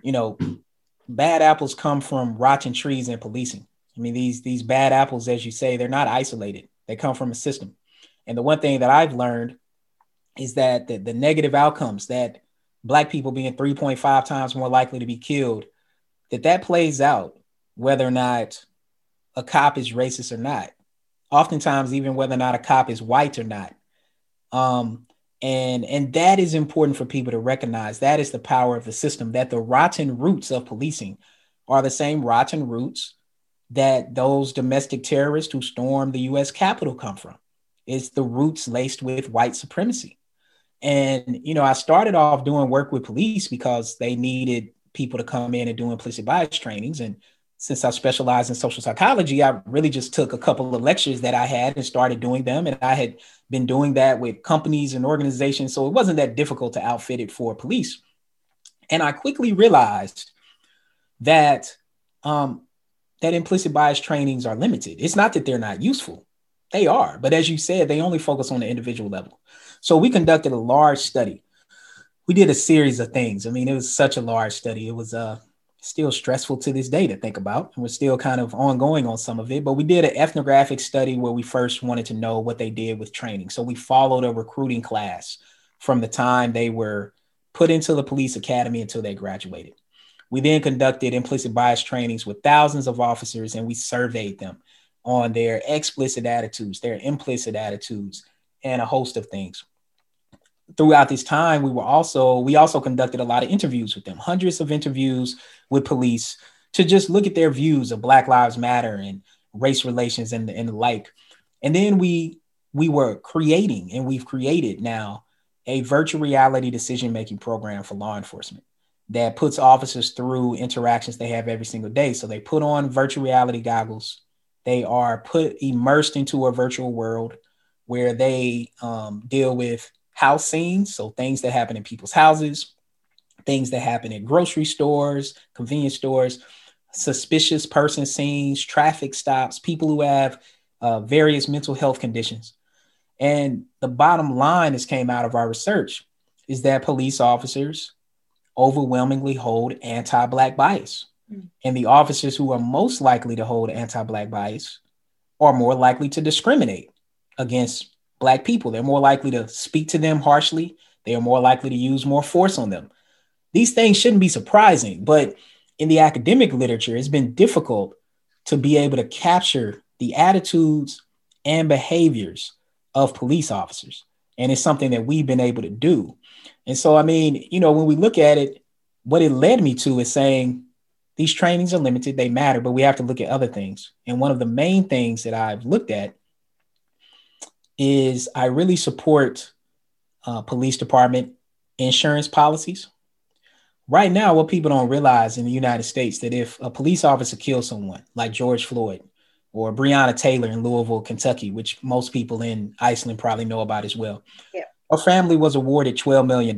you know bad apples come from rotten trees and policing. I mean these these bad apples as you say they're not isolated. They come from a system. And the one thing that I've learned is that the, the negative outcomes that black people being 3.5 times more likely to be killed, that that plays out whether or not a cop is racist or not. Oftentimes, even whether or not a cop is white or not. Um, and and that is important for people to recognize. That is the power of the system. That the rotten roots of policing are the same rotten roots that those domestic terrorists who stormed the U.S. Capitol come from is the roots laced with white supremacy. And, you know, I started off doing work with police because they needed people to come in and do implicit bias trainings. And since I specialize in social psychology, I really just took a couple of lectures that I had and started doing them. And I had been doing that with companies and organizations. So it wasn't that difficult to outfit it for police. And I quickly realized that um, that implicit bias trainings are limited. It's not that they're not useful. They are, but as you said, they only focus on the individual level. So we conducted a large study. We did a series of things. I mean, it was such a large study. It was uh, still stressful to this day to think about. And we're still kind of ongoing on some of it. But we did an ethnographic study where we first wanted to know what they did with training. So we followed a recruiting class from the time they were put into the police academy until they graduated. We then conducted implicit bias trainings with thousands of officers and we surveyed them on their explicit attitudes, their implicit attitudes, and a host of things. Throughout this time, we were also we also conducted a lot of interviews with them, hundreds of interviews with police to just look at their views of Black Lives Matter and race relations and, and the like. And then we we were creating and we've created now a virtual reality decision making program for law enforcement that puts officers through interactions they have every single day. So they put on virtual reality goggles they are put immersed into a virtual world where they um, deal with house scenes, so things that happen in people's houses, things that happen in grocery stores, convenience stores, suspicious person scenes, traffic stops, people who have uh, various mental health conditions. And the bottom line that came out of our research is that police officers overwhelmingly hold anti Black bias. And the officers who are most likely to hold anti Black bias are more likely to discriminate against Black people. They're more likely to speak to them harshly, they are more likely to use more force on them. These things shouldn't be surprising, but in the academic literature, it's been difficult to be able to capture the attitudes and behaviors of police officers. And it's something that we've been able to do. And so, I mean, you know, when we look at it, what it led me to is saying, these trainings are limited, they matter, but we have to look at other things. And one of the main things that I've looked at is I really support uh, police department insurance policies right now, what people don't realize in the United States that if a police officer kills someone like George Floyd or Breonna Taylor in Louisville, Kentucky, which most people in Iceland probably know about as well, yeah. her family was awarded $12 million.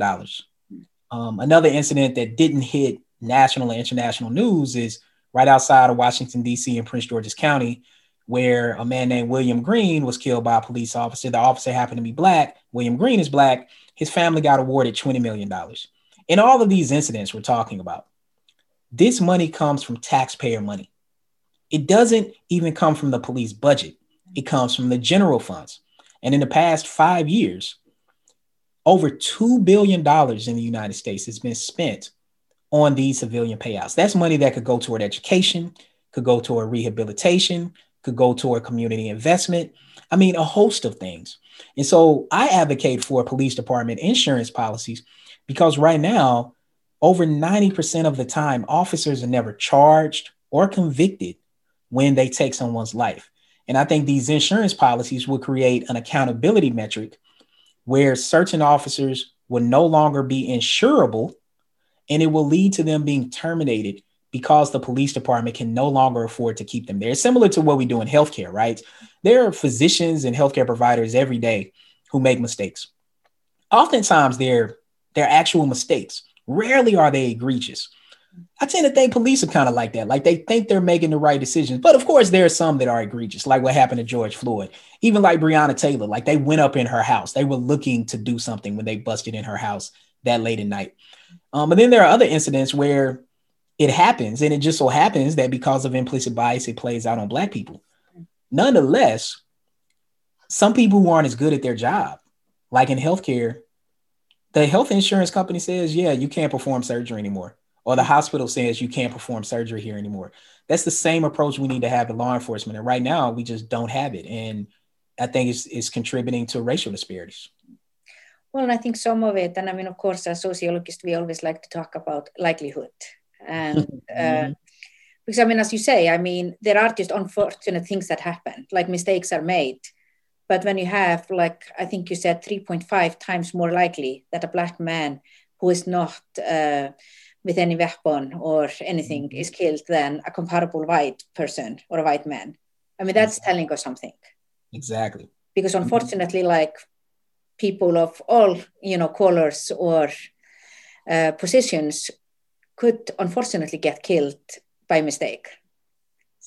Um, another incident that didn't hit national and international news is right outside of Washington, D.C. in Prince George's County, where a man named William Green was killed by a police officer. The officer happened to be black. William Green is black. His family got awarded $20 million. In all of these incidents we're talking about, this money comes from taxpayer money. It doesn't even come from the police budget, it comes from the general funds. And in the past five years, over $2 billion in the United States has been spent on these civilian payouts. That's money that could go toward education, could go toward rehabilitation, could go toward community investment. I mean, a host of things. And so I advocate for police department insurance policies because right now, over 90% of the time, officers are never charged or convicted when they take someone's life. And I think these insurance policies will create an accountability metric where certain officers will no longer be insurable and it will lead to them being terminated because the police department can no longer afford to keep them there. Similar to what we do in healthcare, right? There are physicians and healthcare providers every day who make mistakes. Oftentimes they're they're actual mistakes. Rarely are they egregious. I tend to think police are kind of like that. Like they think they're making the right decisions. But of course, there are some that are egregious, like what happened to George Floyd. Even like Breonna Taylor, like they went up in her house. They were looking to do something when they busted in her house that late at night. Um, but then there are other incidents where it happens, and it just so happens that because of implicit bias, it plays out on Black people. Nonetheless, some people who aren't as good at their job, like in healthcare, the health insurance company says, yeah, you can't perform surgery anymore. Or the hospital says you can't perform surgery here anymore. That's the same approach we need to have in law enforcement. And right now we just don't have it. And I think it's, it's contributing to racial disparities. Well, and I think some of it, and I mean, of course, as sociologists, we always like to talk about likelihood. And uh, mm-hmm. because I mean, as you say, I mean, there are just unfortunate things that happen, like mistakes are made. But when you have, like, I think you said 3.5 times more likely that a black man who is not uh, with any weapon or anything mm-hmm. is killed than a comparable white person or a white man. I mean, that's telling us something. Exactly. Because mm-hmm. unfortunately, like people of all, you know, colors or uh, positions could unfortunately get killed by mistake.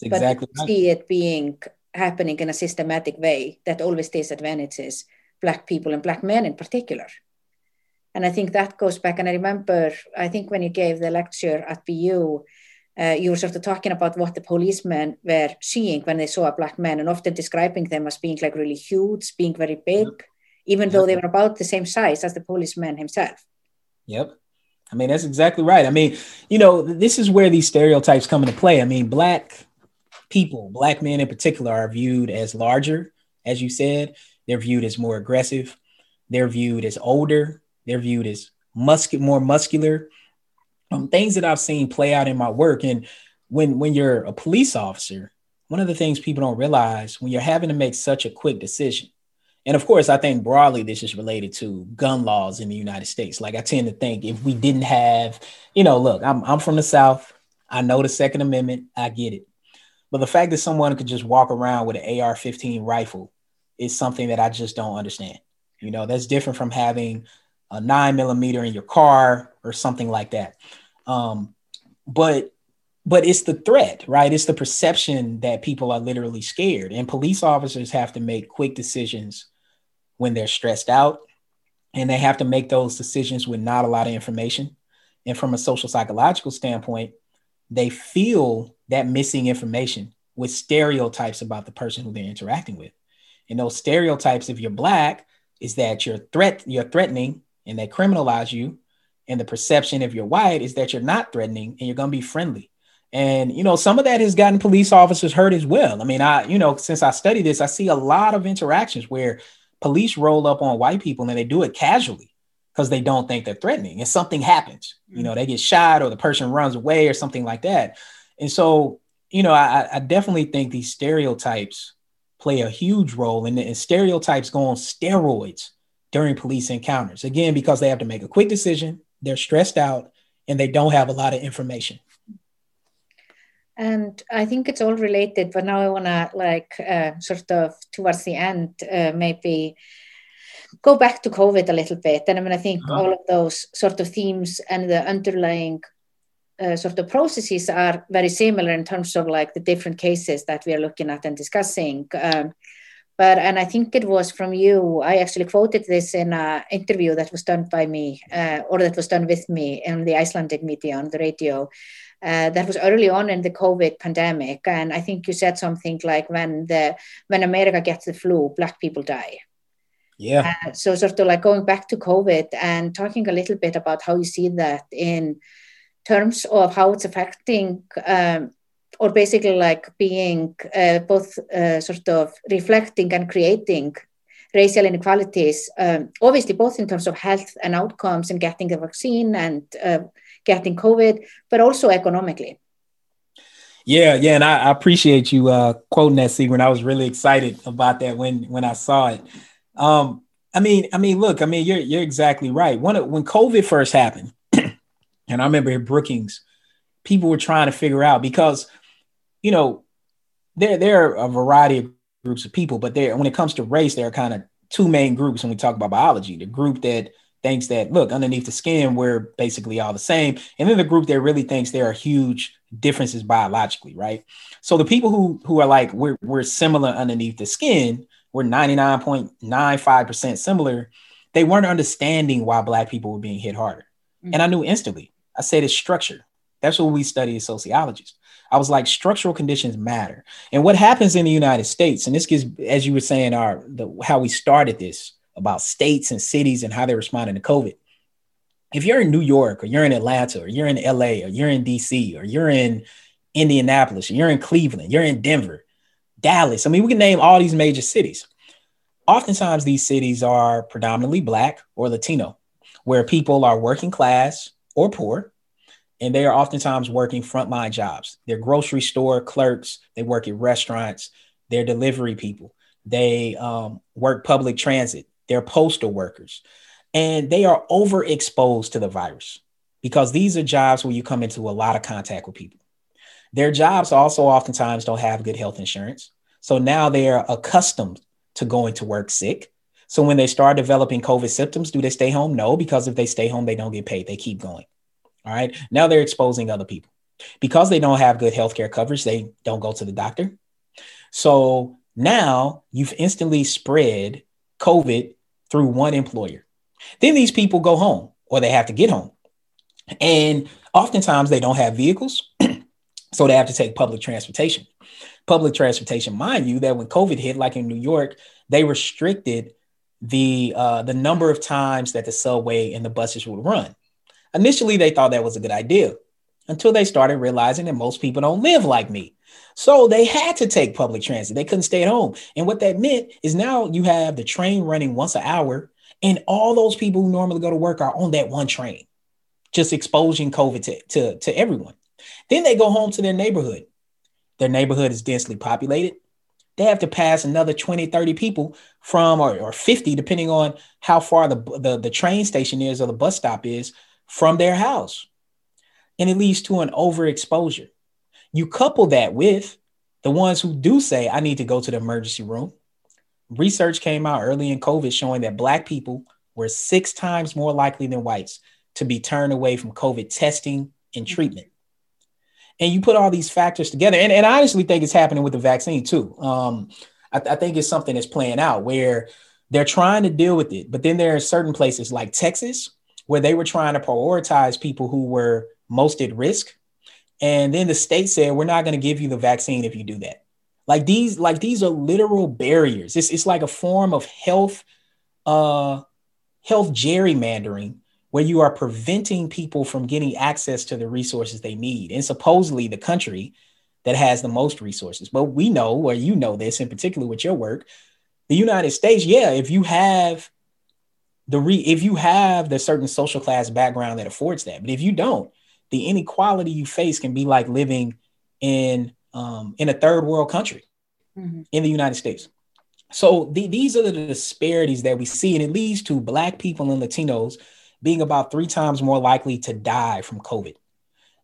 exactly but see it being happening in a systematic way that always disadvantages black people and black men in particular and i think that goes back and i remember i think when you gave the lecture at bu uh, you were sort of talking about what the policemen were seeing when they saw a black man and often describing them as being like really huge being very big yep. even yep. though they were about the same size as the policeman himself yep I mean, that's exactly right. I mean, you know, this is where these stereotypes come into play. I mean, black people, black men in particular, are viewed as larger, as you said. They're viewed as more aggressive. They're viewed as older. They're viewed as muscu- more muscular. Um, things that I've seen play out in my work. And when when you're a police officer, one of the things people don't realize when you're having to make such a quick decision, and of course, I think broadly this is related to gun laws in the United States. Like I tend to think if we didn't have, you know, look, I'm I'm from the South. I know the Second Amendment. I get it. But the fact that someone could just walk around with an AR-15 rifle is something that I just don't understand. You know, that's different from having a nine millimeter in your car or something like that. Um, but but it's the threat, right? It's the perception that people are literally scared, and police officers have to make quick decisions when they're stressed out, and they have to make those decisions with not a lot of information. And from a social psychological standpoint, they feel that missing information with stereotypes about the person who they're interacting with. And those stereotypes, if you're black, is that you're threat you're threatening and they criminalize you. And the perception if you're white is that you're not threatening and you're gonna be friendly. And you know, some of that has gotten police officers hurt as well. I mean, I, you know, since I study this, I see a lot of interactions where police roll up on white people and they do it casually because they don't think they're threatening and something happens you know they get shot or the person runs away or something like that and so you know i, I definitely think these stereotypes play a huge role and, and stereotypes go on steroids during police encounters again because they have to make a quick decision they're stressed out and they don't have a lot of information. And I think it's all related, but now I want to like uh, sort of towards the end, uh, maybe go back to COVID a little bit. And I mean, I think uh-huh. all of those sort of themes and the underlying uh, sort of processes are very similar in terms of like the different cases that we are looking at and discussing. Um, but and I think it was from you. I actually quoted this in an interview that was done by me, uh, or that was done with me in the Icelandic media on the radio. Uh, that was early on in the COVID pandemic, and I think you said something like, "When the when America gets the flu, black people die." Yeah. Uh, so sort of like going back to COVID and talking a little bit about how you see that in terms of how it's affecting um, or basically like being uh, both uh, sort of reflecting and creating racial inequalities, um, obviously both in terms of health and outcomes and getting the vaccine and uh, getting COVID, but also economically. Yeah, yeah, and I, I appreciate you uh, quoting that, Sigrun. I was really excited about that when when I saw it. Um, I mean, I mean, look, I mean, you're you're exactly right. When when COVID first happened, and I remember at Brookings, people were trying to figure out because you know, there there are a variety of groups of people, but there when it comes to race, there are kind of two main groups when we talk about biology. The group that thinks that look underneath the skin we're basically all the same, and then the group that really thinks there are huge differences biologically, right? So the people who who are like we're we're similar underneath the skin, we're 99.95% similar, they weren't understanding why black people were being hit harder. Mm-hmm. And I knew instantly. I said it's structure. That's what we study as sociologists. I was like, structural conditions matter. And what happens in the United States, and this gets, as you were saying, our the, how we started this about states and cities and how they're responding to COVID. If you're in New York or you're in Atlanta or you're in LA or you're in DC or you're in Indianapolis or you're in Cleveland, you're in Denver, Dallas. I mean, we can name all these major cities. Oftentimes, these cities are predominantly Black or Latino, where people are working class or poor and they are oftentimes working frontline jobs. They're grocery store clerks, they work at restaurants, they're delivery people, they um, work public transit, they're postal workers, and they are overexposed to the virus because these are jobs where you come into a lot of contact with people. Their jobs also oftentimes don't have good health insurance. So now they are accustomed to going to work sick. So when they start developing COVID symptoms, do they stay home? No, because if they stay home, they don't get paid. They keep going. All right. Now they're exposing other people because they don't have good healthcare coverage. They don't go to the doctor. So now you've instantly spread COVID through one employer. Then these people go home or they have to get home. And oftentimes they don't have vehicles. so they have to take public transportation. Public transportation, mind you, that when COVID hit, like in New York, they restricted the uh, the number of times that the subway and the buses would run. Initially, they thought that was a good idea until they started realizing that most people don't live like me. So they had to take public transit. They couldn't stay at home. And what that meant is now you have the train running once an hour, and all those people who normally go to work are on that one train, just exposing COVID to, to, to everyone. Then they go home to their neighborhood. Their neighborhood is densely populated. They have to pass another 20, 30 people from, or, or 50, depending on how far the, the, the train station is or the bus stop is from their house. And it leads to an overexposure. You couple that with the ones who do say, I need to go to the emergency room. Research came out early in COVID showing that Black people were six times more likely than whites to be turned away from COVID testing and treatment. And you put all these factors together, and, and I honestly think it's happening with the vaccine too. Um, I, I think it's something that's playing out where they're trying to deal with it, but then there are certain places like Texas where they were trying to prioritize people who were most at risk. And then the state said, we're not going to give you the vaccine if you do that. Like these, like these are literal barriers. It's, it's like a form of health, uh, health gerrymandering where you are preventing people from getting access to the resources they need. And supposedly the country that has the most resources. But we know, or you know this in particular with your work, the United States, yeah, if you have the re if you have the certain social class background that affords that, but if you don't, the inequality you face can be like living in um, in a third world country mm-hmm. in the United States. So the, these are the disparities that we see, and it leads to Black people and Latinos being about three times more likely to die from COVID.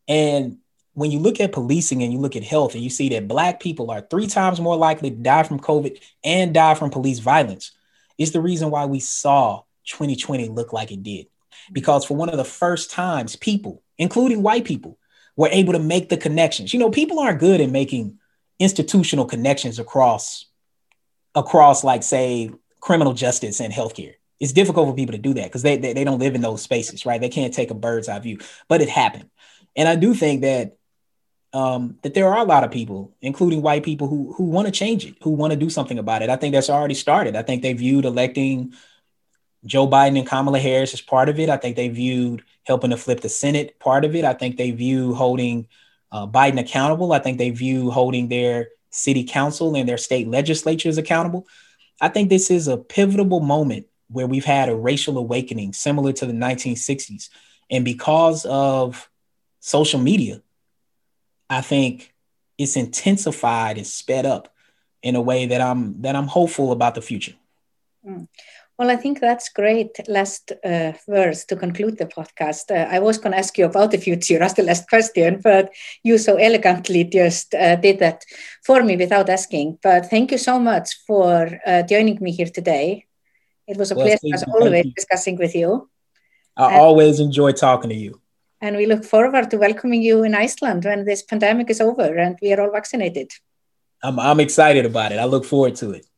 And when you look at policing and you look at health and you see that black people are three times more likely to die from COVID and die from police violence, is the reason why we saw 2020 look like it did. Because for one of the first times, people, including white people, were able to make the connections. You know, people aren't good at making institutional connections across across like say criminal justice and healthcare. It's difficult for people to do that because they, they, they don't live in those spaces, right? They can't take a bird's eye view, but it happened. And I do think that um, that there are a lot of people, including white people, who who want to change it, who want to do something about it. I think that's already started. I think they viewed electing Joe Biden and Kamala Harris as part of it. I think they viewed helping to flip the Senate part of it. I think they view holding uh, Biden accountable. I think they view holding their city council and their state legislatures accountable. I think this is a pivotal moment where we've had a racial awakening similar to the 1960s. And because of social media, I think it's intensified and sped up in a way that I'm that I'm hopeful about the future. Mm. Well, I think that's great last uh, verse to conclude the podcast. Uh, I was going to ask you about the future as the last question, but you so elegantly just uh, did that for me without asking. But thank you so much for uh, joining me here today. It was a well, pleasure, as always, discussing with you. I and, always enjoy talking to you. And we look forward to welcoming you in Iceland when this pandemic is over and we are all vaccinated. I'm, I'm excited about it. I look forward to it.